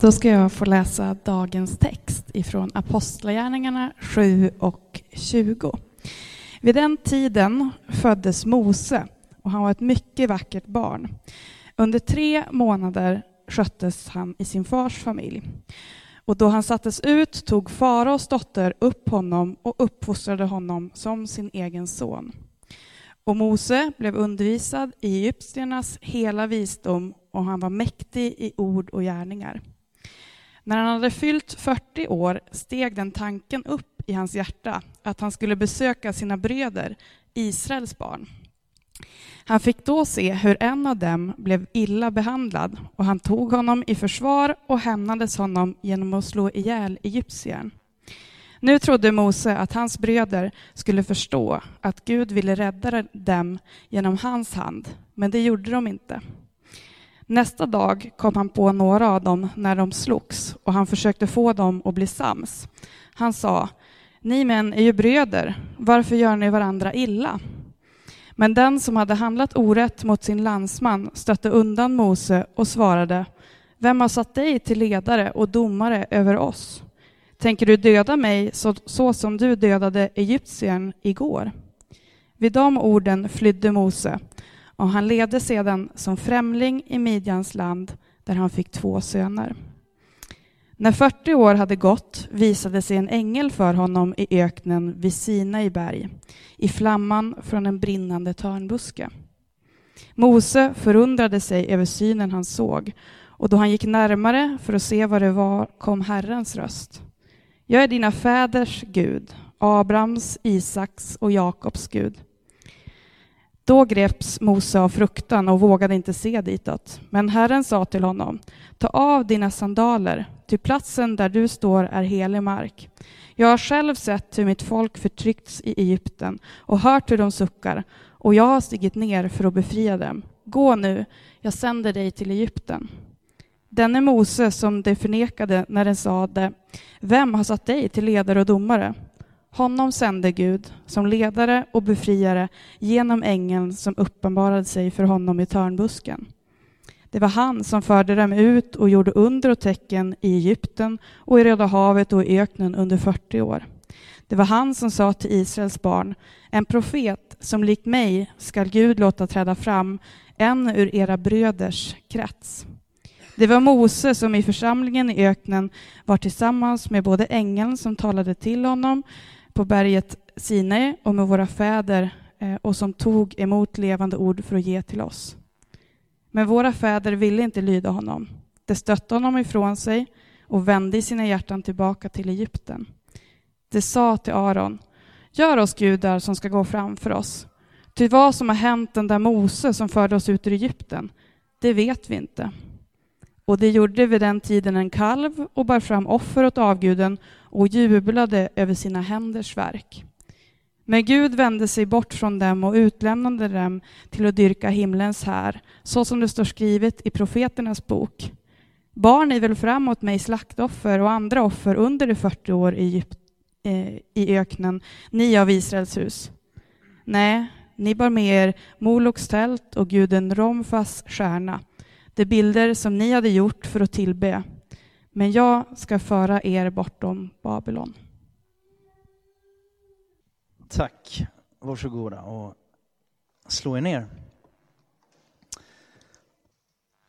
Då ska jag få läsa dagens text ifrån Apostlagärningarna 7 och 20. Vid den tiden föddes Mose och han var ett mycket vackert barn. Under tre månader sköttes han i sin fars familj. Och då han sattes ut tog faraos dotter upp honom och uppfostrade honom som sin egen son. Och Mose blev undervisad i egyptiernas hela visdom och han var mäktig i ord och gärningar. När han hade fyllt 40 år steg den tanken upp i hans hjärta att han skulle besöka sina bröder, Israels barn. Han fick då se hur en av dem blev illa behandlad och han tog honom i försvar och hämnades honom genom att slå ihjäl egyptiern. Nu trodde Mose att hans bröder skulle förstå att Gud ville rädda dem genom hans hand, men det gjorde de inte. Nästa dag kom han på några av dem när de slogs och han försökte få dem att bli sams. Han sa, ni män är ju bröder, varför gör ni varandra illa? Men den som hade handlat orätt mot sin landsman stötte undan Mose och svarade, vem har satt dig till ledare och domare över oss? Tänker du döda mig så, så som du dödade egyptiern igår? Vid de orden flydde Mose och han levde sedan som främling i Midjans land där han fick två söner. När 40 år hade gått visade sig en ängel för honom i öknen vid Sinai berg, i flamman från en brinnande törnbuske. Mose förundrade sig över synen han såg, och då han gick närmare för att se vad det var kom Herrens röst. Jag är dina fäders Gud, Abrahams, Isaks och Jakobs Gud. Då greps Mose av fruktan och vågade inte se ditåt. Men Herren sa till honom, ta av dina sandaler, ty platsen där du står är helig mark. Jag har själv sett hur mitt folk förtryckts i Egypten och hört hur de suckar, och jag har stigit ner för att befria dem. Gå nu, jag sänder dig till Egypten. Denne Mose som de förnekade när den sade, vem har satt dig till ledare och domare? Honom sände Gud som ledare och befriare genom ängeln som uppenbarade sig för honom i törnbusken. Det var han som förde dem ut och gjorde under och tecken i Egypten och i Röda havet och i öknen under 40 år. Det var han som sa till Israels barn, en profet som likt mig skall Gud låta träda fram, en ur era bröders krets. Det var Mose som i församlingen i öknen var tillsammans med både ängeln som talade till honom på berget Sinai och med våra fäder eh, och som tog emot levande ord för att ge till oss. Men våra fäder ville inte lyda honom. De stötte honom ifrån sig och vände i sina hjärtan tillbaka till Egypten. De sa till Aron, gör oss gudar som ska gå framför oss. Ty vad som har hänt den där Mose som förde oss ut ur Egypten, det vet vi inte. Och de gjorde vid den tiden en kalv och bar fram offer åt avguden och jublade över sina händers verk. Men Gud vände sig bort från dem och utlämnade dem till att dyrka himlens här, så som det står skrivet i profeternas bok. Bar ni väl framåt mig slaktoffer och andra offer under de 40 år i, Egypt, eh, i öknen, ni av Israels hus? Nej, ni bar med er Moloks tält och guden Romfas stjärna, de bilder som ni hade gjort för att tillbe men jag ska föra er bortom Babylon. Tack. Varsågoda och slå er ner.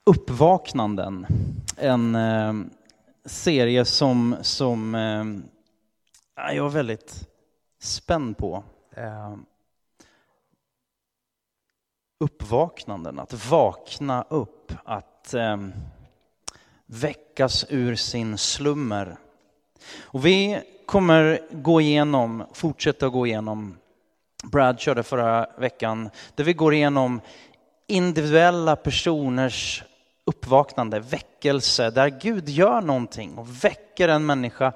Uppvaknanden, en eh, serie som, som eh, jag är väldigt spänd på. Eh, uppvaknanden, att vakna upp, att eh, väckas ur sin slummer. Och vi kommer gå igenom, fortsätta gå igenom, Brad körde förra veckan, där vi går igenom individuella personers uppvaknande, väckelse, där Gud gör någonting och väcker en människa.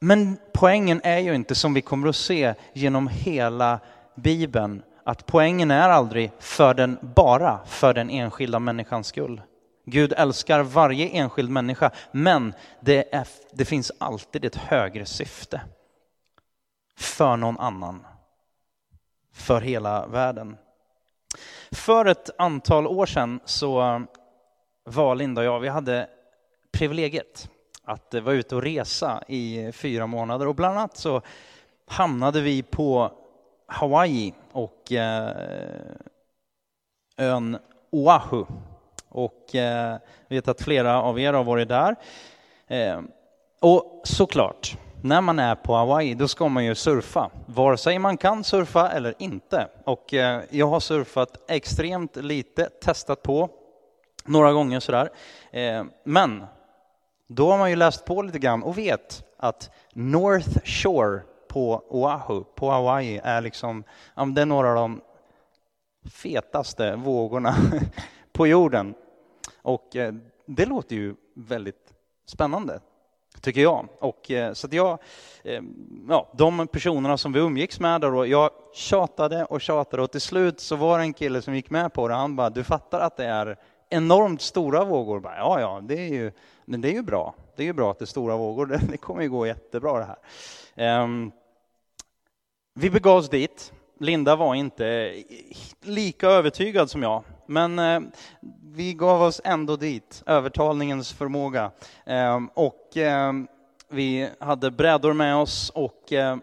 Men poängen är ju inte, som vi kommer att se genom hela Bibeln, att poängen är aldrig för den, bara för den enskilda människans skull. Gud älskar varje enskild människa, men det, är, det finns alltid ett högre syfte för någon annan, för hela världen. För ett antal år sedan så var Linda och jag, vi hade privilegiet att vara ute och resa i fyra månader och bland annat så hamnade vi på Hawaii och eh, ön Oahu. Och eh, vet att flera av er har varit där. Eh, och såklart, när man är på Hawaii då ska man ju surfa, vare sig man kan surfa eller inte. Och eh, jag har surfat extremt lite, testat på några gånger sådär. Eh, men då har man ju läst på lite grann och vet att North Shore på Oahu, på Hawaii, är liksom, det är några av de fetaste vågorna på jorden. Och eh, det låter ju väldigt spännande, tycker jag. Och, eh, så att jag, eh, ja, de personerna som vi umgicks med, där, jag tjatade och tjatade och till slut så var det en kille som gick med på det. Han bara, du fattar att det är enormt stora vågor? Bara, ja, ja, det är ju, men det är ju bra. Det är ju bra att det är stora vågor. Det kommer ju gå jättebra det här. Um, vi begav oss dit. Linda var inte lika övertygad som jag, men eh, vi gav oss ändå dit, övertalningens förmåga. Eh, och eh, vi hade brädor med oss och ehm,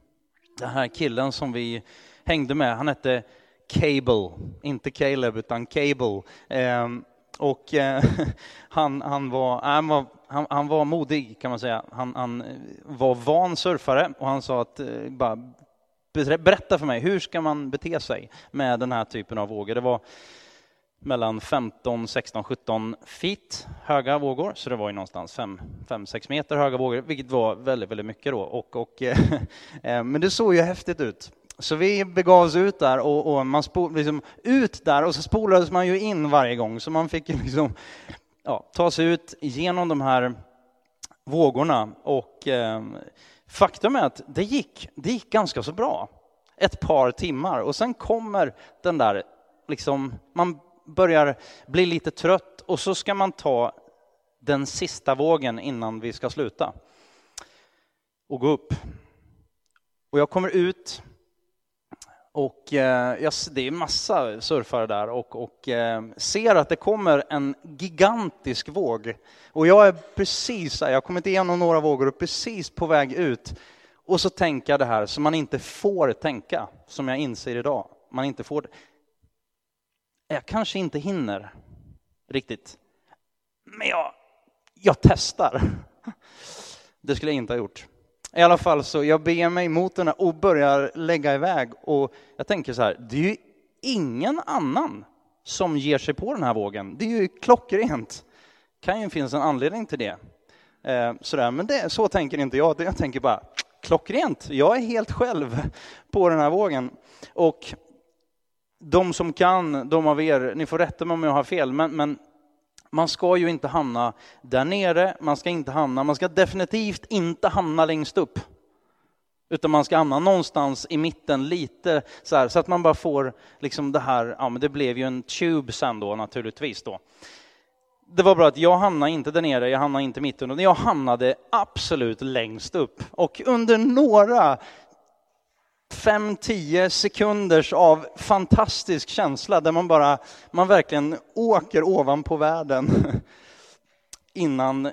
den här killen som vi hängde med, han hette Cable, inte Caleb utan Cable. Ehm, och eh, han, han, var, äh, han, var, han, han, var modig kan man säga. Han, han, eh, var van surfare och han sa att eh, bara berätta för mig, hur ska man bete sig med den här typen av vågor? Det var mellan 15, 16, 17 feet höga vågor, så det var ju någonstans 5-6 meter höga vågor, vilket var väldigt, väldigt mycket då. Och, och eh, eh, men det såg ju häftigt ut. Så vi begav oss ut där och, och man spol, liksom, ut där och så spolades man ju in varje gång, så man fick liksom, ja, ta sig ut genom de här vågorna. Och eh, faktum är att det gick, det gick ganska så bra. Ett par timmar och sen kommer den där, liksom, man börjar bli lite trött och så ska man ta den sista vågen innan vi ska sluta och gå upp. Och jag kommer ut och eh, jag, det är massa surfare där och, och eh, ser att det kommer en gigantisk våg. Och jag är precis, jag har kommit igenom några vågor och precis på väg ut. Och så tänker jag det här som man inte får tänka, som jag inser idag. Man inte får jag kanske inte hinner riktigt. Men jag, jag testar. Det skulle jag inte ha gjort. I alla fall så jag beger mig mot den och börjar lägga iväg och jag tänker så här, det är ju ingen annan som ger sig på den här vågen. Det är ju klockrent. kan ju finnas en anledning till det. Eh, sådär. Men det, så tänker inte jag. Jag tänker bara klockrent. Jag är helt själv på den här vågen. Och de som kan, de av er, ni får rätta mig om jag har fel, men, men man ska ju inte hamna där nere, man ska inte hamna, man ska definitivt inte hamna längst upp. Utan man ska hamna någonstans i mitten lite så här, så att man bara får liksom det här, ja men det blev ju en tube sen då naturligtvis då. Det var bra att jag hamnade inte där nere, jag hamnade inte mitten, utan jag hamnade absolut längst upp. Och under några 5-10 sekunders av fantastisk känsla där man bara, man verkligen åker ovanpå världen innan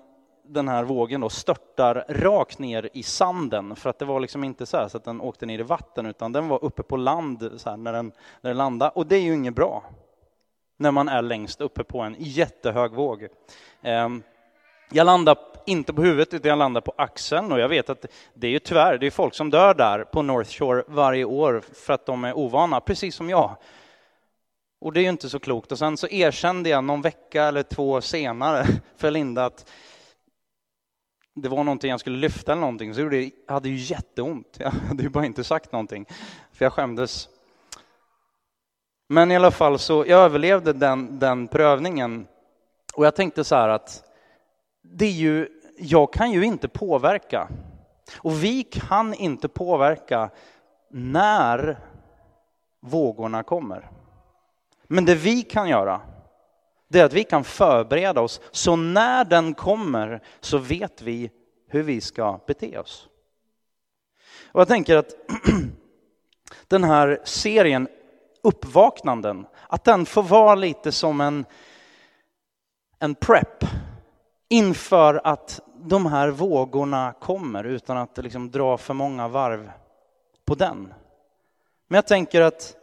den här vågen då störtar rakt ner i sanden. För att det var liksom inte så, här, så att den åkte ner i vatten, utan den var uppe på land så här, när, den, när den landade. Och det är ju inget bra när man är längst uppe på en jättehög våg. Ehm, jag landar inte på huvudet, utan jag landar på axeln. Och jag vet att det är ju tyvärr, det är folk som dör där på North Shore varje år för att de är ovana, precis som jag. Och det är ju inte så klokt. Och sen så erkände jag någon vecka eller två senare för Linda att det var någonting jag skulle lyfta eller någonting, så det hade ju jätteont. Jag hade ju bara inte sagt någonting, för jag skämdes. Men i alla fall så, jag överlevde den, den prövningen. Och jag tänkte så här att det är ju, jag kan ju inte påverka. Och vi kan inte påverka när vågorna kommer. Men det vi kan göra, det är att vi kan förbereda oss, så när den kommer så vet vi hur vi ska bete oss. Och jag tänker att den här serien, Uppvaknanden, att den får vara lite som en, en prep inför att de här vågorna kommer utan att liksom dra för många varv på den. Men jag tänker att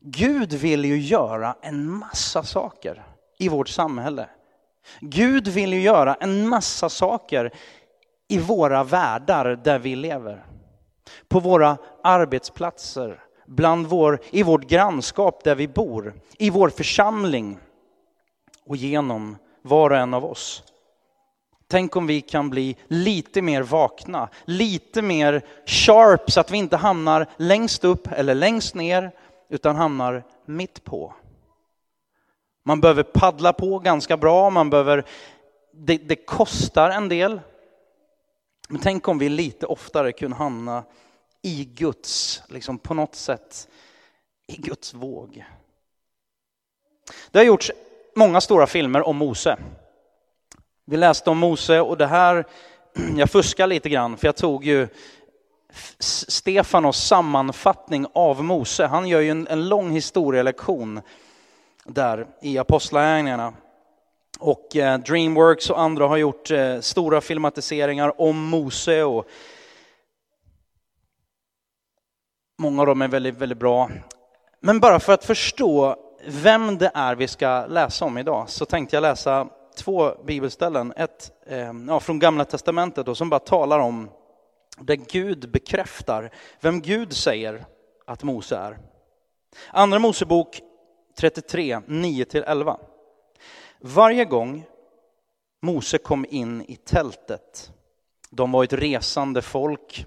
Gud vill ju göra en massa saker i vårt samhälle. Gud vill ju göra en massa saker i våra världar där vi lever. På våra arbetsplatser, bland vår, i vårt grannskap där vi bor, i vår församling och genom var och en av oss. Tänk om vi kan bli lite mer vakna, lite mer sharp så att vi inte hamnar längst upp eller längst ner utan hamnar mitt på. Man behöver paddla på ganska bra, man behöver, det, det kostar en del. Men tänk om vi lite oftare kunde hamna i Guds, liksom på något sätt, i Guds våg. Det har gjorts många stora filmer om Mose. Vi läste om Mose och det här, jag fuskar lite grann för jag tog ju Stefanos sammanfattning av Mose. Han gör ju en, en lång historielektion där i Apostlagärningarna. Och eh, Dreamworks och andra har gjort eh, stora filmatiseringar om Mose och många av dem är väldigt, väldigt bra. Men bara för att förstå vem det är vi ska läsa om idag så tänkte jag läsa två bibelställen. Ett ehm, ja, från Gamla Testamentet då, som bara talar om där Gud bekräftar vem Gud säger att Mose är. Andra Mosebok 33, 9-11. Varje gång Mose kom in i tältet, de var ett resande folk,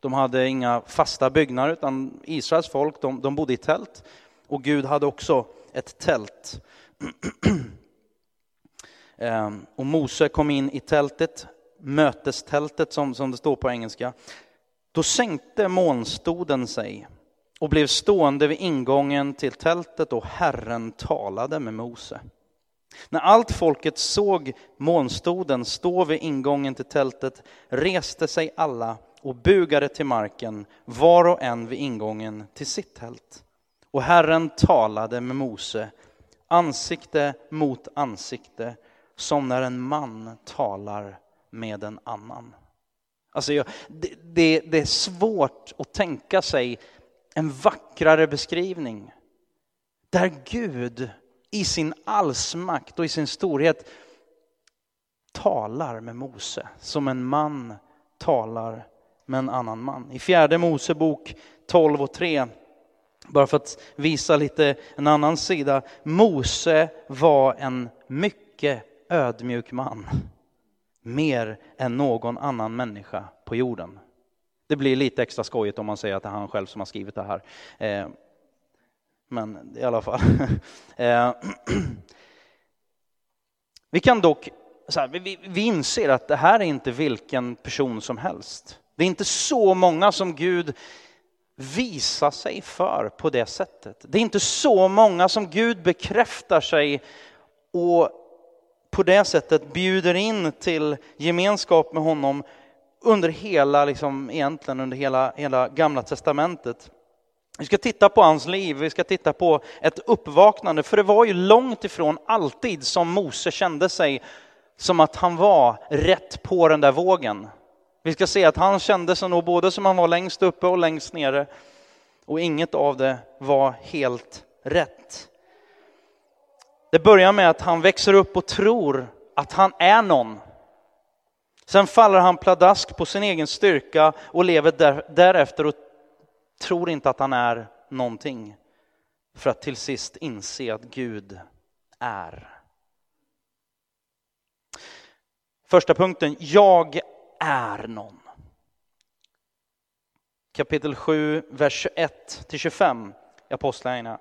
de hade inga fasta byggnader utan Israels folk de, de bodde i tält och Gud hade också ett tält. Ehm, och Mose kom in i tältet, mötestältet som, som det står på engelska. Då sänkte molnstoden sig och blev stående vid ingången till tältet och Herren talade med Mose. När allt folket såg molnstoden stå vid ingången till tältet reste sig alla och bugade till marken, var och en vid ingången till sitt tält. Och Herren talade med Mose ansikte mot ansikte som när en man talar med en annan. Alltså, det, det, det är svårt att tänka sig en vackrare beskrivning. Där Gud i sin allsmakt och i sin storhet talar med Mose som en man talar med en annan man. I fjärde Mosebok 12 och 3, bara för att visa lite en annan sida. Mose var en mycket ödmjuk man. Mer än någon annan människa på jorden. Det blir lite extra skojigt om man säger att det är han själv som har skrivit det här. Eh, men i alla fall. Eh, vi kan dock, här, vi, vi inser att det här är inte vilken person som helst. Det är inte så många som Gud Visa sig för på det sättet. Det är inte så många som Gud bekräftar sig och på det sättet bjuder in till gemenskap med honom under hela, liksom, egentligen under hela, hela gamla testamentet. Vi ska titta på hans liv, vi ska titta på ett uppvaknande, för det var ju långt ifrån alltid som Mose kände sig som att han var rätt på den där vågen. Vi ska se att han kände sig nog både som han var längst uppe och längst nere och inget av det var helt rätt. Det börjar med att han växer upp och tror att han är någon. Sen faller han pladask på sin egen styrka och lever där, därefter och tror inte att han är någonting. För att till sist inse att Gud är. Första punkten, jag är någon. Kapitel 7, vers 21 25 i Apostlagärningarna.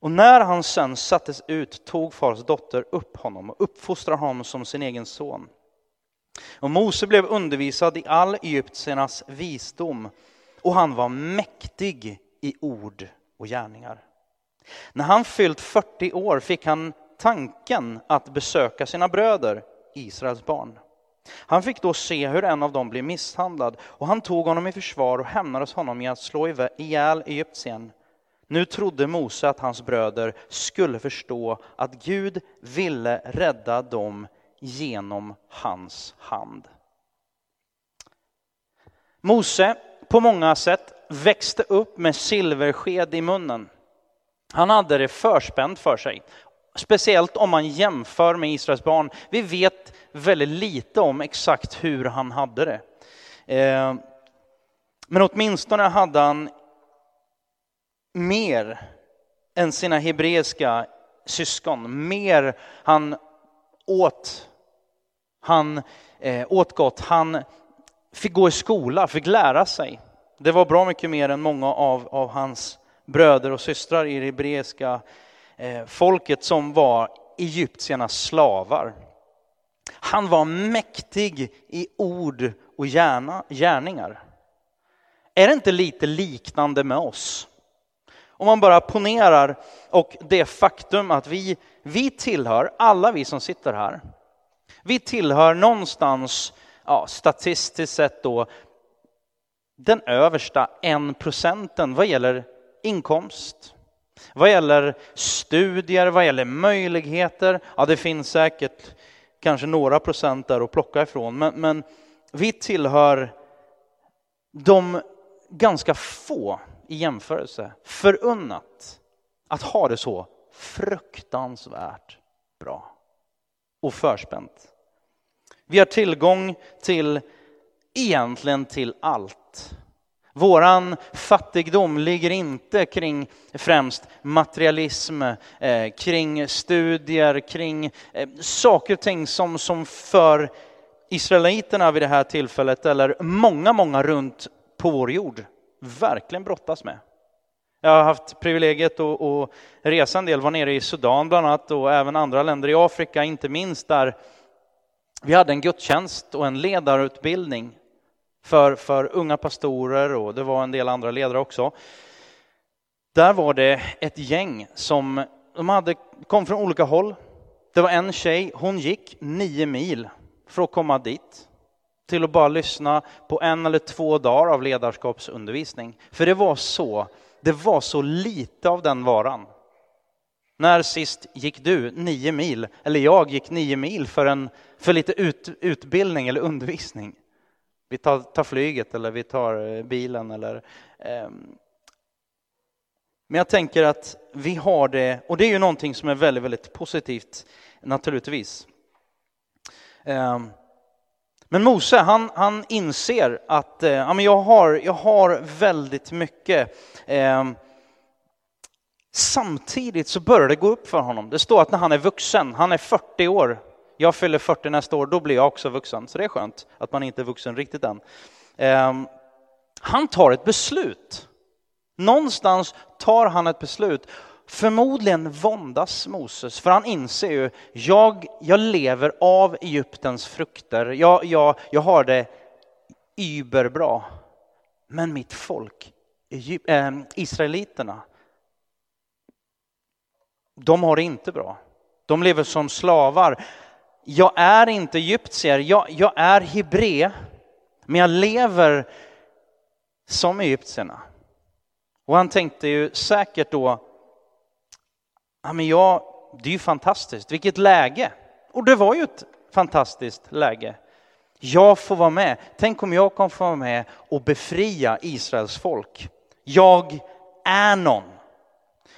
Och när han sen sattes ut tog fars dotter upp honom och uppfostrade honom som sin egen son. Och Mose blev undervisad i all egyptiernas visdom och han var mäktig i ord och gärningar. När han fyllt 40 år fick han tanken att besöka sina bröder, Israels barn. Han fick då se hur en av dem blev misshandlad och han tog honom i försvar och hämnades honom i att slå ihjäl egyptien. Nu trodde Mose att hans bröder skulle förstå att Gud ville rädda dem genom hans hand. Mose på många sätt växte upp med silversked i munnen. Han hade det förspänt för sig. Speciellt om man jämför med Israels barn. Vi vet väldigt lite om exakt hur han hade det. Eh, men åtminstone hade han mer än sina hebreiska syskon. Mer han åt, han eh, åt gott, han fick gå i skola, fick lära sig. Det var bra mycket mer än många av, av hans bröder och systrar i det hebreiska eh, folket som var egyptiernas slavar. Han var mäktig i ord och gärna, gärningar. Är det inte lite liknande med oss? Om man bara ponerar och det faktum att vi, vi tillhör, alla vi som sitter här, vi tillhör någonstans, ja, statistiskt sett då, den översta en procenten vad gäller inkomst, vad gäller studier, vad gäller möjligheter. Ja, det finns säkert kanske några procent där att plocka ifrån, men, men vi tillhör de ganska få i jämförelse förunnat att ha det så fruktansvärt bra och förspänt. Vi har tillgång till egentligen till allt. Våran fattigdom ligger inte kring främst materialism, eh, kring studier, kring eh, saker och ting som, som för israeliterna vid det här tillfället, eller många, många runt på vår jord, verkligen brottas med. Jag har haft privilegiet att, att resa en del, var nere i Sudan bland annat och även andra länder i Afrika, inte minst där vi hade en gudstjänst och en ledarutbildning för, för unga pastorer och det var en del andra ledare också. Där var det ett gäng som de hade, kom från olika håll. Det var en tjej, hon gick nio mil för att komma dit till att bara lyssna på en eller två dagar av ledarskapsundervisning. För det var så, det var så lite av den varan. När sist gick du nio mil, eller jag gick nio mil för, en, för lite ut, utbildning eller undervisning? Vi tar, tar flyget eller vi tar eh, bilen eller eh, men jag tänker att vi har det, och det är ju någonting som är väldigt, väldigt positivt naturligtvis. Ehm, men Mose, han, han inser att eh, ja, men jag, har, jag har väldigt mycket. Ehm, samtidigt så börjar det gå upp för honom. Det står att när han är vuxen, han är 40 år, jag fyller 40 nästa år, då blir jag också vuxen. Så det är skönt att man inte är vuxen riktigt än. Ehm, han tar ett beslut. Någonstans tar han ett beslut. Förmodligen våndas Moses, för han inser ju, jag, jag lever av Egyptens frukter, jag, jag, jag har det überbra. Men mitt folk, Egypt, äh, ehm, israeliterna, de har det inte bra. De lever som slavar. Jag är inte egyptier, jag, jag är hebré, men jag lever som egyptierna. Och han tänkte ju säkert då, ja, men jag, det är ju fantastiskt, vilket läge. Och det var ju ett fantastiskt läge. Jag får vara med. Tänk om jag kan få vara med och befria Israels folk. Jag är någon.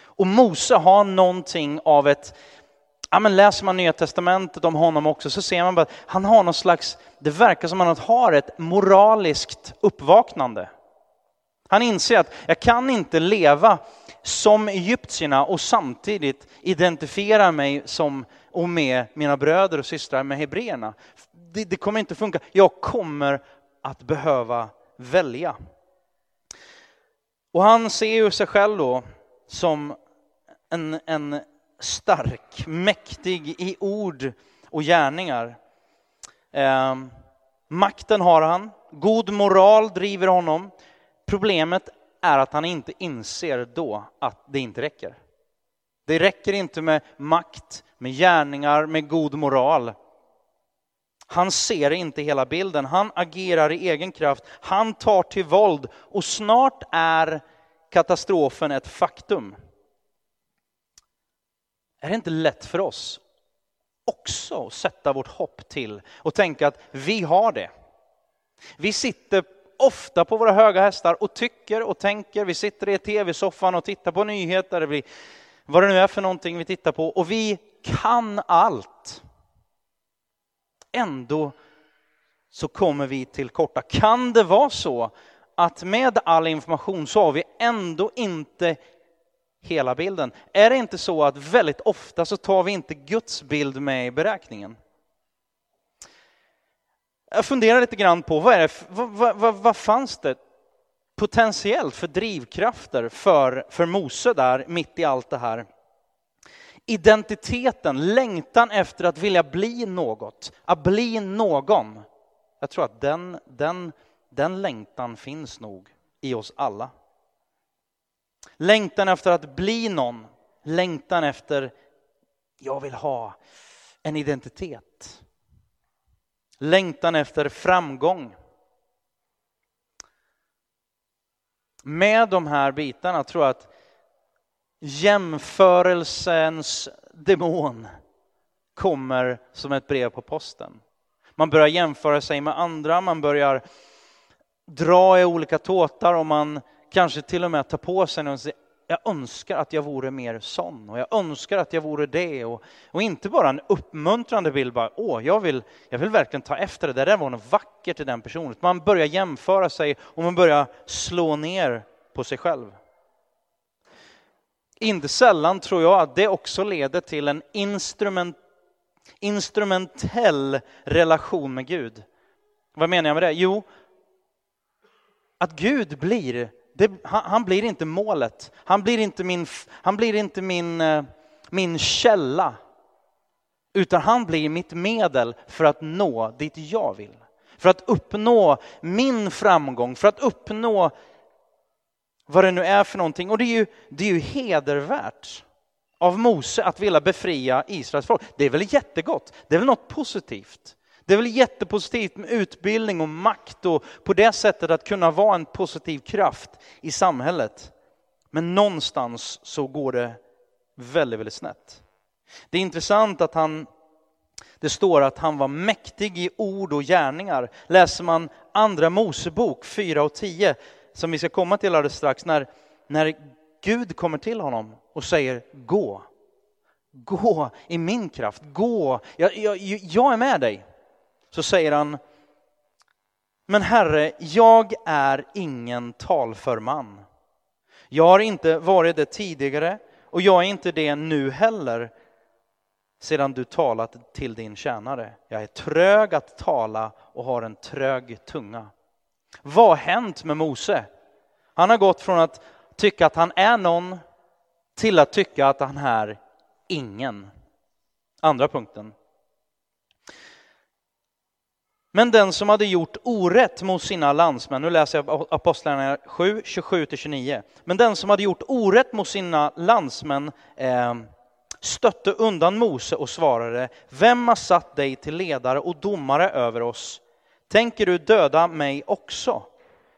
Och Mose har någonting av ett, ja men läser man Nya Testamentet om honom också så ser man bara att han har någon slags, det verkar som att han har ett moraliskt uppvaknande. Han inser att jag kan inte leva som egyptierna och samtidigt identifiera mig som och med mina bröder och systrar med hebreerna. Det, det kommer inte funka. Jag kommer att behöva välja. Och han ser ju sig själv då som en, en stark, mäktig i ord och gärningar. Eh, makten har han, god moral driver honom. Problemet är att han inte inser då att det inte räcker. Det räcker inte med makt, med gärningar, med god moral. Han ser inte hela bilden, han agerar i egen kraft, han tar till våld och snart är katastrofen ett faktum. Är det inte lätt för oss också att sätta vårt hopp till och tänka att vi har det. Vi sitter ofta på våra höga hästar och tycker och tänker. Vi sitter i tv-soffan och tittar på nyheter, vad det nu är för någonting vi tittar på, och vi kan allt. Ändå så kommer vi till korta. Kan det vara så att med all information så har vi ändå inte hela bilden? Är det inte så att väldigt ofta så tar vi inte Guds bild med i beräkningen? Jag funderar lite grann på vad, är det, vad, vad, vad fanns det potentiellt för drivkrafter för, för Mose där mitt i allt det här? Identiteten, längtan efter att vilja bli något, att bli någon. Jag tror att den, den, den längtan finns nog i oss alla. Längtan efter att bli någon, längtan efter, jag vill ha en identitet. Längtan efter framgång. Med de här bitarna tror jag att jämförelsens demon kommer som ett brev på posten. Man börjar jämföra sig med andra, man börjar dra i olika tåtar och man kanske till och med ta på sig och säga, jag önskar att jag vore mer sån och jag önskar att jag vore det. Och, och inte bara en uppmuntrande bild, bara åh, jag vill, jag vill verkligen ta efter det, det där var något vackert i den personen. Man börjar jämföra sig och man börjar slå ner på sig själv. Inte sällan tror jag att det också leder till en instrument, instrumentell relation med Gud. Vad menar jag med det? Jo, att Gud blir, det, han, han, blir inte målet. Han blir inte min, han blir inte min, eh, min källa. Utan han blir mitt medel för att nå dit jag vill. För att uppnå min framgång, för att uppnå vad det nu är för någonting. Och det är ju, det är ju hedervärt av Mose att vilja befria Israels folk. Det är väl jättegott, det är väl något positivt. Det är väl jättepositivt med utbildning och makt och på det sättet att kunna vara en positiv kraft i samhället. Men någonstans så går det väldigt, väldigt snett. Det är intressant att han, det står att han var mäktig i ord och gärningar. Läser man andra Mosebok 4 och 10 som vi ska komma till alldeles strax, när, när Gud kommer till honom och säger gå. Gå i min kraft, gå, jag, jag, jag är med dig. Så säger han, men Herre, jag är ingen talför man. Jag har inte varit det tidigare och jag är inte det nu heller sedan du talat till din tjänare. Jag är trög att tala och har en trög tunga. Vad har hänt med Mose? Han har gått från att tycka att han är någon till att tycka att han är ingen. Andra punkten. Men den som hade gjort orätt mot sina landsmän, nu läser jag Apostlagärningarna 7, 27-29. Men den som hade gjort orätt mot sina landsmän eh, stötte undan Mose och svarade, vem har satt dig till ledare och domare över oss? Tänker du döda mig också,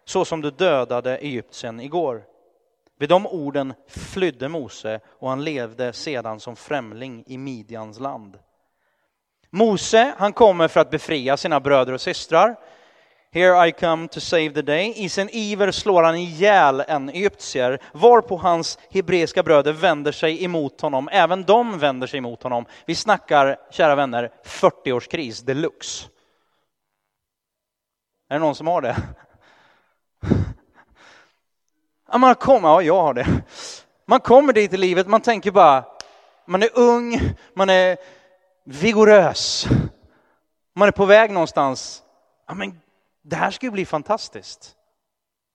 så som du dödade Egypten igår? Vid de orden flydde Mose och han levde sedan som främling i Midjans land. Mose, han kommer för att befria sina bröder och systrar. Here I come to save the day. I sin iver slår han ihjäl en egyptier, varpå hans hebreiska bröder vänder sig emot honom. Även de vänder sig emot honom. Vi snackar, kära vänner, 40-årskris deluxe. Är det någon som har det? man kommer, ja, jag har det. Man kommer dit i livet, man tänker bara, man är ung, man är vigorös. Man är på väg någonstans. Ja, men det här ska ju bli fantastiskt.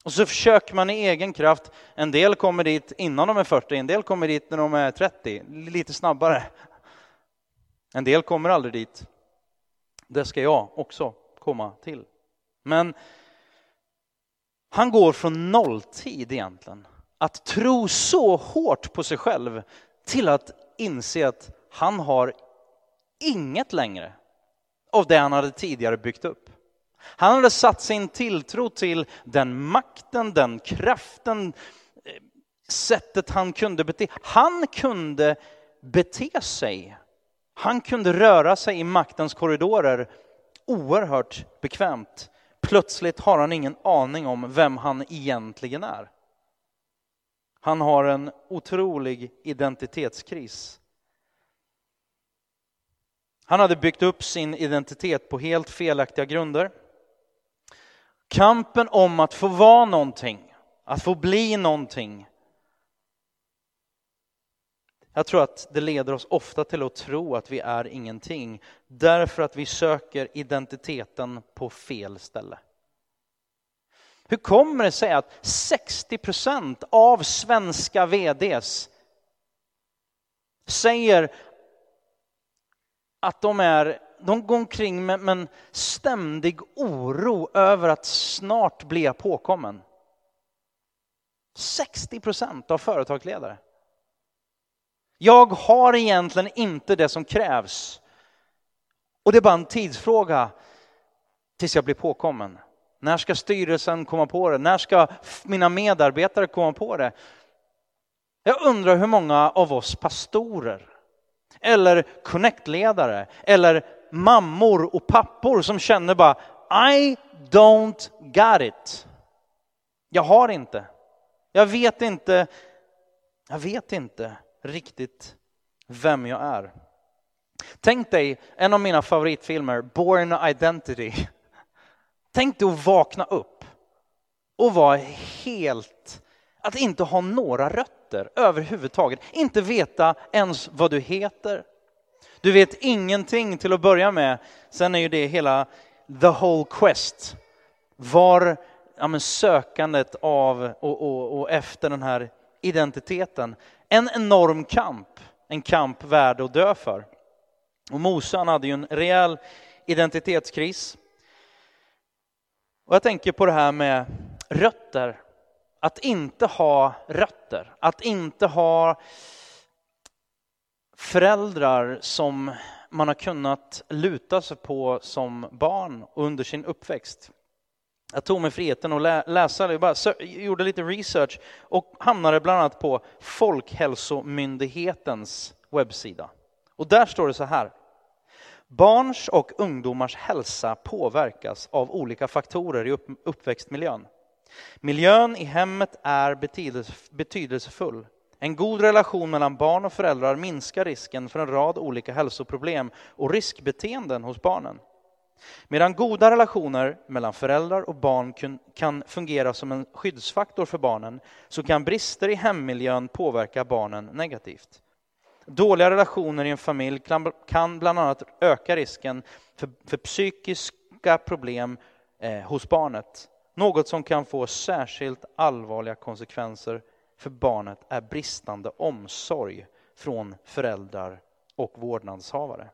Och så försöker man i egen kraft. En del kommer dit innan de är 40, en del kommer dit när de är 30, lite snabbare. En del kommer aldrig dit. Det ska jag också komma till. Men han går från nolltid egentligen, att tro så hårt på sig själv till att inse att han har inget längre av det han hade tidigare byggt upp. Han hade satt sin tilltro till den makten, den kraften, eh, sättet han kunde bete Han kunde bete sig. Han kunde röra sig i maktens korridorer oerhört bekvämt. Plötsligt har han ingen aning om vem han egentligen är. Han har en otrolig identitetskris. Han hade byggt upp sin identitet på helt felaktiga grunder. Kampen om att få vara någonting, att få bli någonting. Jag tror att det leder oss ofta till att tro att vi är ingenting därför att vi söker identiteten på fel ställe. Hur kommer det sig att 60 procent av svenska VDs säger att de, är, de går omkring med en ständig oro över att snart bli påkommen? 60 procent av företagsledare. Jag har egentligen inte det som krävs. Och det är bara en tidsfråga tills jag blir påkommen. När ska styrelsen komma på det? När ska mina medarbetare komma på det? Jag undrar hur många av oss pastorer eller connectledare eller mammor och pappor som känner bara I don't got it. Jag har inte. Jag vet inte. Jag vet inte riktigt vem jag är. Tänk dig en av mina favoritfilmer, Born Identity. Tänk dig att vakna upp och vara helt, att inte ha några rötter överhuvudtaget. Inte veta ens vad du heter. Du vet ingenting till att börja med. Sen är ju det hela the whole quest. Var ja, men sökandet av och, och, och efter den här identiteten. En enorm kamp, en kamp värd att dö för. Och Mose han hade ju en rejäl identitetskris. Och jag tänker på det här med rötter. Att inte ha rötter, att inte ha föräldrar som man har kunnat luta sig på som barn under sin uppväxt. Jag tog mig friheten att läsa, jag bara gjorde lite research och hamnade bland annat på Folkhälsomyndighetens webbsida. Och där står det så här. Barns och ungdomars hälsa påverkas av olika faktorer i uppväxtmiljön. Miljön i hemmet är betydelsefull. En god relation mellan barn och föräldrar minskar risken för en rad olika hälsoproblem och riskbeteenden hos barnen. Medan goda relationer mellan föräldrar och barn kan fungera som en skyddsfaktor för barnen så kan brister i hemmiljön påverka barnen negativt. Dåliga relationer i en familj kan bland annat öka risken för, för psykiska problem eh, hos barnet. Något som kan få särskilt allvarliga konsekvenser för barnet är bristande omsorg från föräldrar och vårdnadshavare.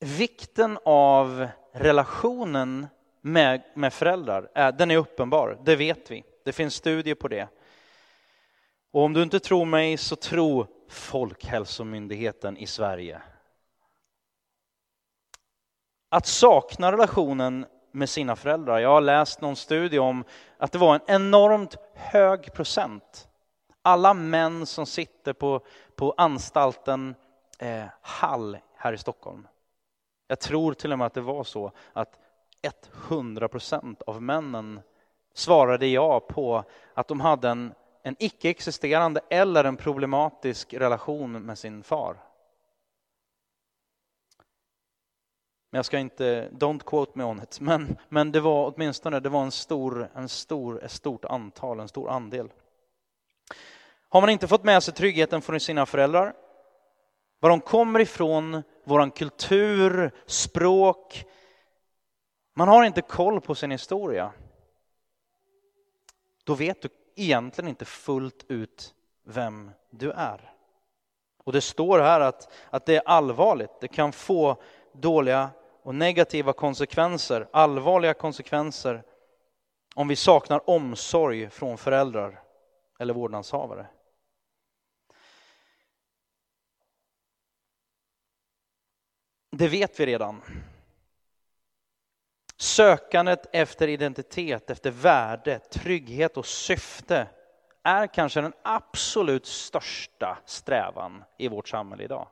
Vikten av relationen med, med föräldrar, är, den är uppenbar, det vet vi. Det finns studier på det. Och om du inte tror mig så tro Folkhälsomyndigheten i Sverige. Att sakna relationen med sina föräldrar. Jag har läst någon studie om att det var en enormt hög procent. Alla män som sitter på, på anstalten eh, Hall här i Stockholm. Jag tror till och med att det var så att 100 procent av männen svarade ja på att de hade en en icke-existerande eller en problematisk relation med sin far. Men jag ska inte, don't quote me on it, men, men det var åtminstone det var en stor, en stor, ett stort antal, en stor andel. Har man inte fått med sig tryggheten från sina föräldrar, var de kommer ifrån, våran kultur, språk, man har inte koll på sin historia, då vet du egentligen inte fullt ut vem du är. Och det står här att, att det är allvarligt. Det kan få dåliga och negativa konsekvenser, allvarliga konsekvenser om vi saknar omsorg från föräldrar eller vårdnadshavare. Det vet vi redan. Sökandet efter identitet, efter värde, trygghet och syfte är kanske den absolut största strävan i vårt samhälle idag.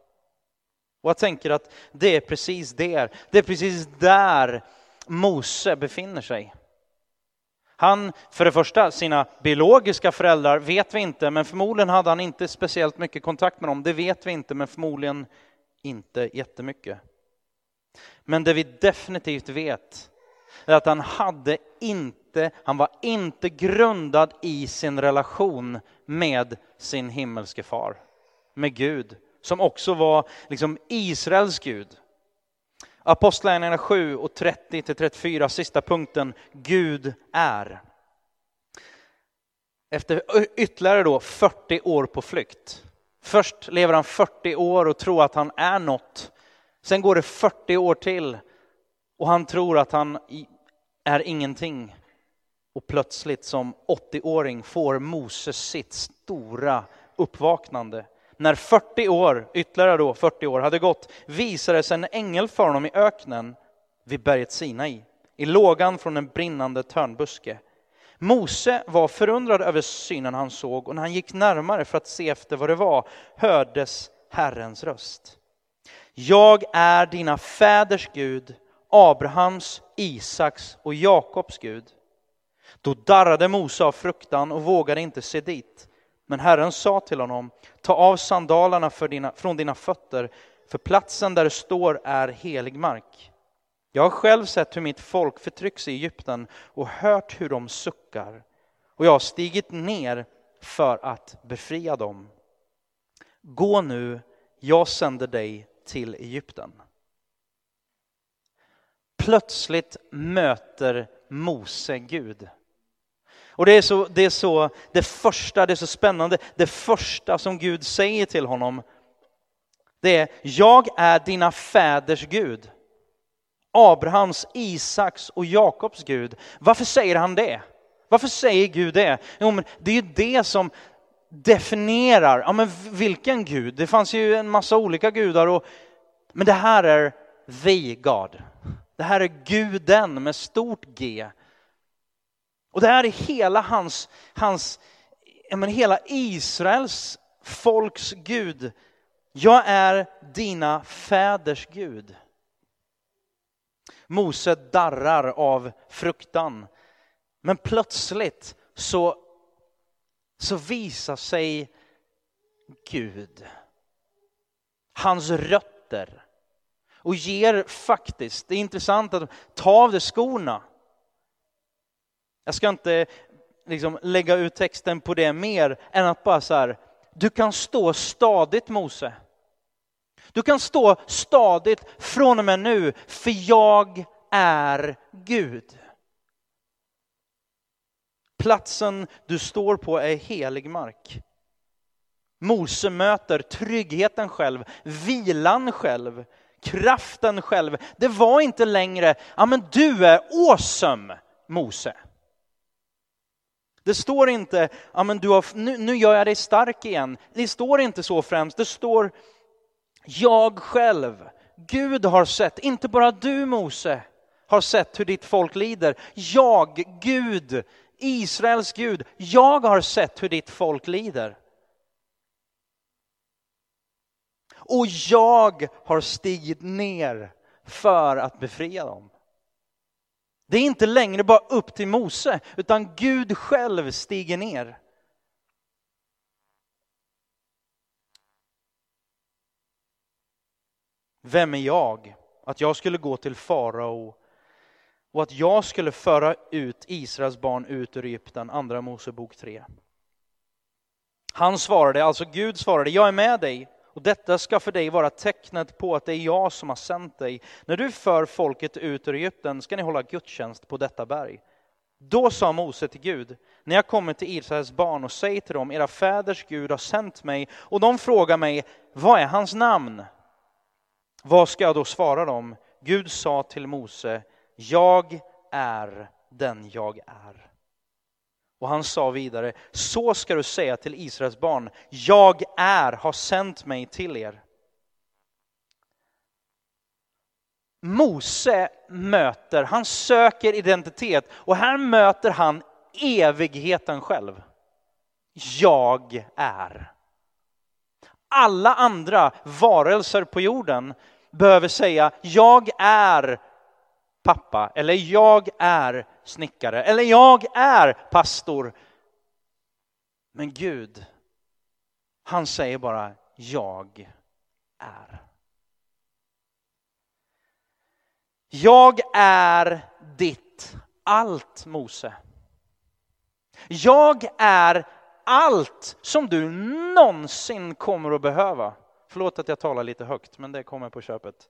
Och jag tänker att det är precis där, det är precis där Mose befinner sig. Han, för det första, sina biologiska föräldrar vet vi inte, men förmodligen hade han inte speciellt mycket kontakt med dem. Det vet vi inte, men förmodligen inte jättemycket. Men det vi definitivt vet är att han hade inte, han var inte grundad i sin relation med sin himmelske far, med Gud, som också var liksom Israels Gud. Apostlagärningarna 7 och 30–34, sista punkten, Gud är. Efter ytterligare då 40 år på flykt. Först lever han 40 år och tror att han är något. Sen går det 40 år till och han tror att han är ingenting. Och plötsligt som 80-åring får Moses sitt stora uppvaknande. När 40 år, ytterligare då 40 år, hade gått visade sig en ängel för honom i öknen vid berget Sinai, i lågan från en brinnande törnbuske. Mose var förundrad över synen han såg och när han gick närmare för att se efter vad det var hördes Herrens röst. Jag är dina fäders Gud, Abrahams, Isaks och Jakobs Gud. Då darrade Mose av fruktan och vågade inte se dit. Men Herren sa till honom, ta av sandalerna dina, från dina fötter, för platsen där du står är helig mark. Jag har själv sett hur mitt folk förtrycks i Egypten och hört hur de suckar. Och jag har stigit ner för att befria dem. Gå nu, jag sänder dig till Egypten. Plötsligt möter Mose Gud. Och det är, så, det är så, det första, det är så spännande, det första som Gud säger till honom, det är, jag är dina fäders Gud. Abrahams, Isaks och Jakobs Gud. Varför säger han det? Varför säger Gud det? Jo, men det är ju det som definierar, ja men vilken Gud? Det fanns ju en massa olika gudar, och, men det här är the God. Det här är guden med stort G. Och det här är hela hans, hans men hela Israels folks Gud. Jag är dina fäders Gud. Mose darrar av fruktan. Men plötsligt så, så visar sig Gud, hans rötter och ger faktiskt, det är intressant att ta av dig skorna jag ska inte liksom lägga ut texten på det mer än att bara så här, du kan stå stadigt Mose. Du kan stå stadigt från och med nu, för jag är Gud. Platsen du står på är helig mark. Mose möter tryggheten själv, vilan själv, kraften själv. Det var inte längre, ja men du är awesome Mose. Det står inte, ja, men du har, nu, nu gör jag dig stark igen. Det står inte så främst. Det står, jag själv, Gud har sett, inte bara du Mose, har sett hur ditt folk lider. Jag, Gud, Israels Gud, jag har sett hur ditt folk lider. Och jag har stigit ner för att befria dem. Det är inte längre bara upp till Mose, utan Gud själv stiger ner. Vem är jag? Att jag skulle gå till farao och att jag skulle föra ut Israels barn ut ur Egypten, andra Mosebok 3. Han svarade, alltså Gud svarade, jag är med dig och detta ska för dig vara tecknet på att det är jag som har sänt dig. När du för folket ut ur Egypten ska ni hålla gudstjänst på detta berg. Då sa Mose till Gud, när jag kommer till Israels barn och säger till dem, era fäders Gud har sänt mig, och de frågar mig, vad är hans namn? Vad ska jag då svara dem? Gud sa till Mose, jag är den jag är. Och han sa vidare, så ska du säga till Israels barn, jag är, har sänt mig till er. Mose möter, han söker identitet och här möter han evigheten själv. jag är. Alla andra varelser på jorden behöver säga jag är pappa eller jag är snickare eller jag är pastor. Men Gud, han säger bara jag är. Jag är ditt allt, Mose. Jag är allt som du någonsin kommer att behöva. Förlåt att jag talar lite högt, men det kommer på köpet.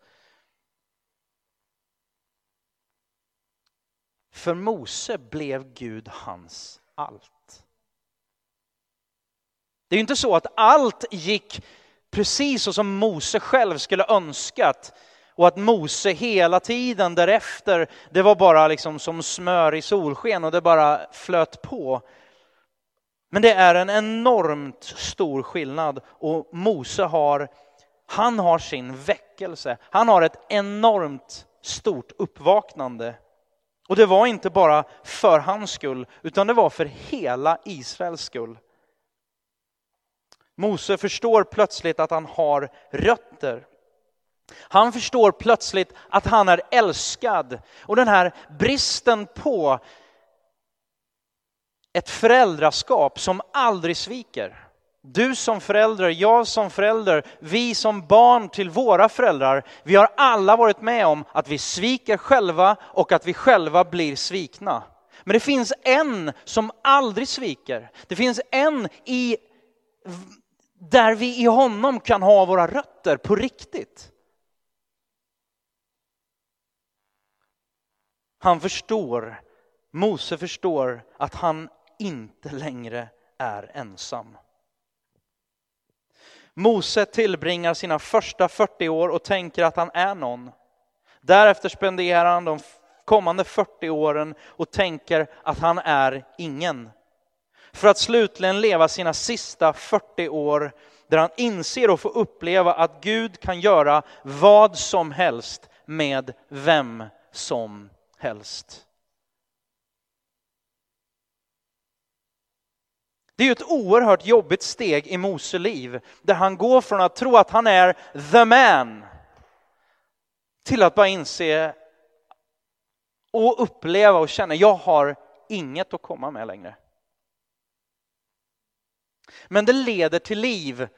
För Mose blev Gud hans allt. Det är ju inte så att allt gick precis så som Mose själv skulle önskat och att Mose hela tiden därefter, det var bara liksom som smör i solsken och det bara flöt på. Men det är en enormt stor skillnad och Mose har, han har sin väckelse. Han har ett enormt stort uppvaknande. Och det var inte bara för hans skull, utan det var för hela Israels skull. Mose förstår plötsligt att han har rötter. Han förstår plötsligt att han är älskad. Och den här bristen på ett föräldraskap som aldrig sviker. Du som förälder, jag som förälder, vi som barn till våra föräldrar. Vi har alla varit med om att vi sviker själva och att vi själva blir svikna. Men det finns en som aldrig sviker. Det finns en i, där vi i honom kan ha våra rötter på riktigt. Han förstår, Mose förstår att han inte längre är ensam. Mose tillbringar sina första 40 år och tänker att han är någon. Därefter spenderar han de kommande 40 åren och tänker att han är ingen. För att slutligen leva sina sista 40 år där han inser och får uppleva att Gud kan göra vad som helst med vem som helst. Det är ju ett oerhört jobbigt steg i Mose liv där han går från att tro att han är the man till att bara inse och uppleva och känna jag har inget att komma med längre. Men det leder till liv.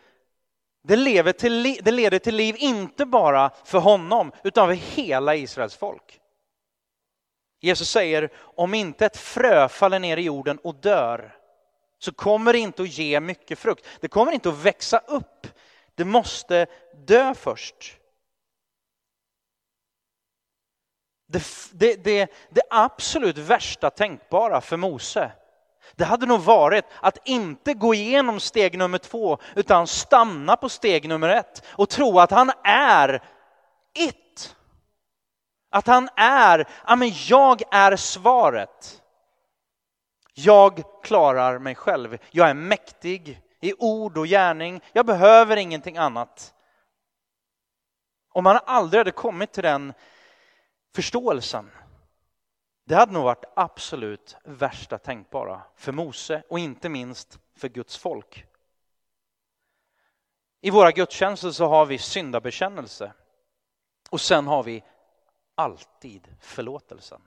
Det, lever till, det leder till liv inte bara för honom utan för hela Israels folk. Jesus säger om inte ett frö faller ner i jorden och dör så kommer det inte att ge mycket frukt. Det kommer inte att växa upp. Det måste dö först. Det, det, det, det absolut värsta tänkbara för Mose, det hade nog varit att inte gå igenom steg nummer två, utan stanna på steg nummer ett och tro att han är it. Att han är, ja men jag är svaret. Jag klarar mig själv. Jag är mäktig i ord och gärning. Jag behöver ingenting annat. Om man aldrig hade kommit till den förståelsen, det hade nog varit absolut värsta tänkbara för Mose och inte minst för Guds folk. I våra gudstjänster så har vi syndabekännelse och sen har vi alltid förlåtelsen.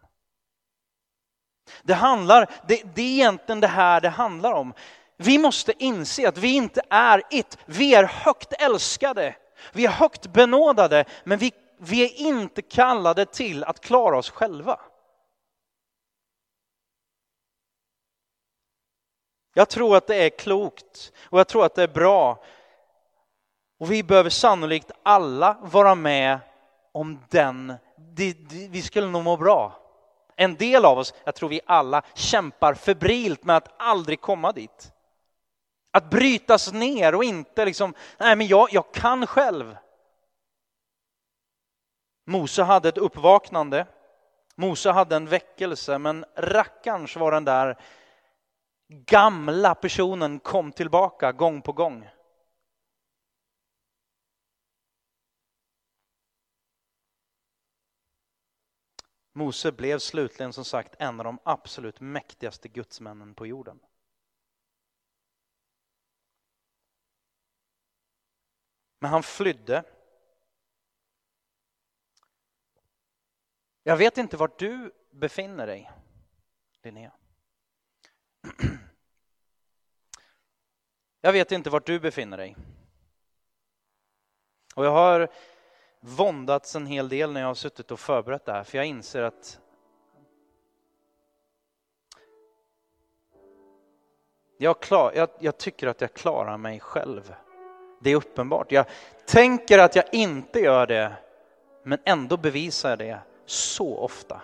Det handlar, det, det är egentligen det här det handlar om. Vi måste inse att vi inte är it. Vi är högt älskade. Vi är högt benådade, men vi, vi är inte kallade till att klara oss själva. Jag tror att det är klokt och jag tror att det är bra. Och vi behöver sannolikt alla vara med om den, vi skulle nog må bra en del av oss, jag tror vi alla, kämpar febrilt med att aldrig komma dit. Att brytas ner och inte liksom, nej men jag, jag kan själv. Mose hade ett uppvaknande, Mose hade en väckelse, men rackarns var den där gamla personen kom tillbaka gång på gång. Mose blev slutligen som sagt en av de absolut mäktigaste gudsmännen på jorden. Men han flydde. Jag vet inte var du befinner dig, Linnea. Jag vet inte var du befinner dig. Och jag har våndats en hel del när jag har suttit och förberett det här, för jag inser att jag, klar, jag, jag tycker att jag klarar mig själv. Det är uppenbart. Jag tänker att jag inte gör det, men ändå bevisar jag det så ofta.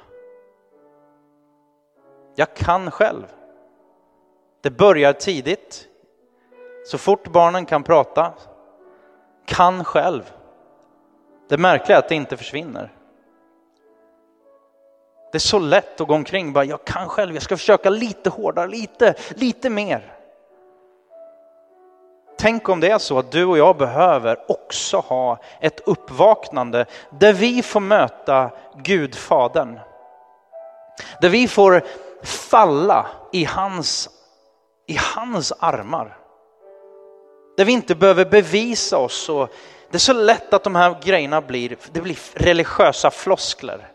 Jag kan själv. Det börjar tidigt. Så fort barnen kan prata, kan själv. Det märkliga är att det inte försvinner. Det är så lätt att gå omkring bara, jag kan själv, jag ska försöka lite hårdare, lite, lite mer. Tänk om det är så att du och jag behöver också ha ett uppvaknande där vi får möta Gud, Fadern. Där vi får falla i hans, i hans armar. Där vi inte behöver bevisa oss. Och det är så lätt att de här grejerna blir, det blir religiösa floskler.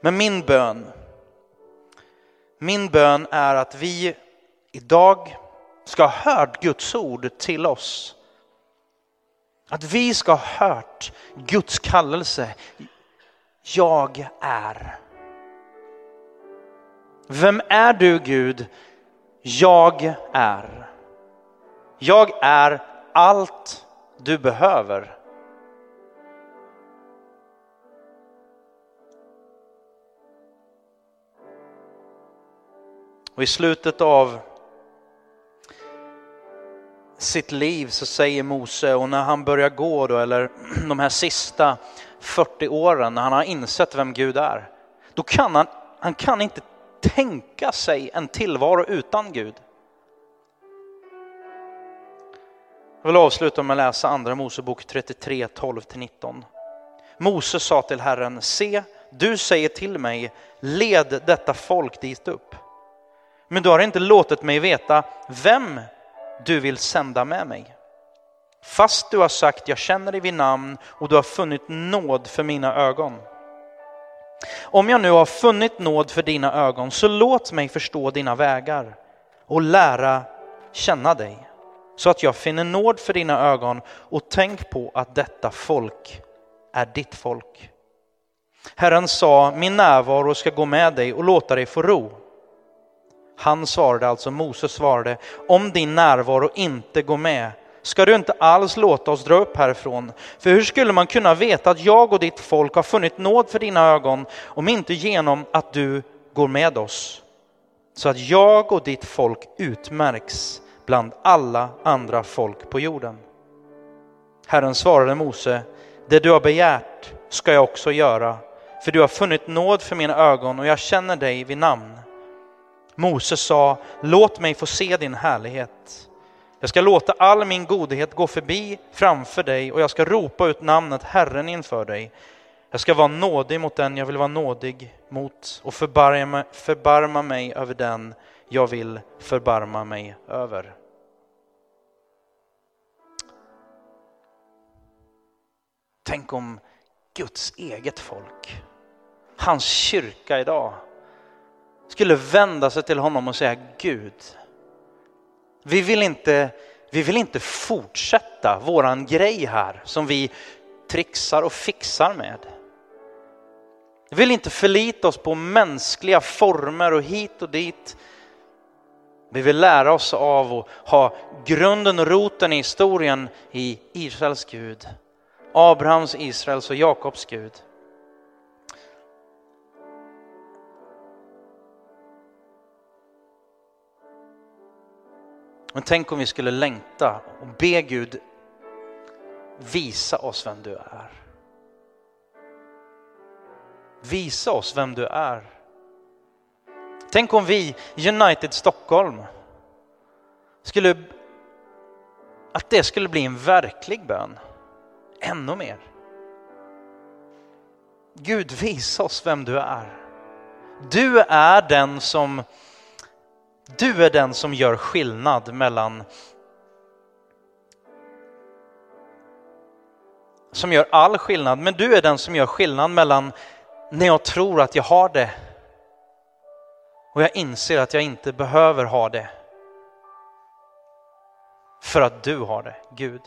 Men min bön, min bön är att vi idag ska ha hört Guds ord till oss. Att vi ska ha hört Guds kallelse. Jag är. Vem är du Gud? Jag är. Jag är allt du behöver. Och i slutet av sitt liv så säger Mose och när han börjar gå då, eller de här sista 40 åren när han har insett vem Gud är, då kan han, han kan inte tänka sig en tillvaro utan Gud. Jag vill avsluta med att läsa andra Mosebok 33, 12-19. Mose sa till Herren, se, du säger till mig, led detta folk dit upp. Men du har inte låtit mig veta vem du vill sända med mig. Fast du har sagt, jag känner dig vid namn och du har funnit nåd för mina ögon. Om jag nu har funnit nåd för dina ögon, så låt mig förstå dina vägar och lära känna dig, så att jag finner nåd för dina ögon och tänk på att detta folk är ditt folk. Herren sa, min närvaro ska gå med dig och låta dig få ro. Han svarade, alltså Moses svarade, om din närvaro inte går med ska du inte alls låta oss dra upp härifrån. För hur skulle man kunna veta att jag och ditt folk har funnit nåd för dina ögon om inte genom att du går med oss? Så att jag och ditt folk utmärks bland alla andra folk på jorden. Herren svarade Mose, det du har begärt ska jag också göra, för du har funnit nåd för mina ögon och jag känner dig vid namn. Mose sa, låt mig få se din härlighet. Jag ska låta all min godhet gå förbi framför dig och jag ska ropa ut namnet Herren inför dig. Jag ska vara nådig mot den jag vill vara nådig mot och förbarma, förbarma mig över den jag vill förbarma mig över. Tänk om Guds eget folk, hans kyrka idag, skulle vända sig till honom och säga Gud, vi vill inte, vi vill inte fortsätta våran grej här som vi trixar och fixar med. Vi vill inte förlita oss på mänskliga former och hit och dit. Vi vill lära oss av och ha grunden och roten i historien i Israels Gud. Abrahams, Israels och Jakobs Gud. Men tänk om vi skulle längta och be Gud visa oss vem du är. Visa oss vem du är. Tänk om vi, United Stockholm, skulle, att det skulle bli en verklig bön. Ännu mer. Gud, visa oss vem du är. Du är den som du är den som gör skillnad mellan som gör all skillnad, men du är den som gör skillnad mellan när jag tror att jag har det och jag inser att jag inte behöver ha det. För att du har det, Gud.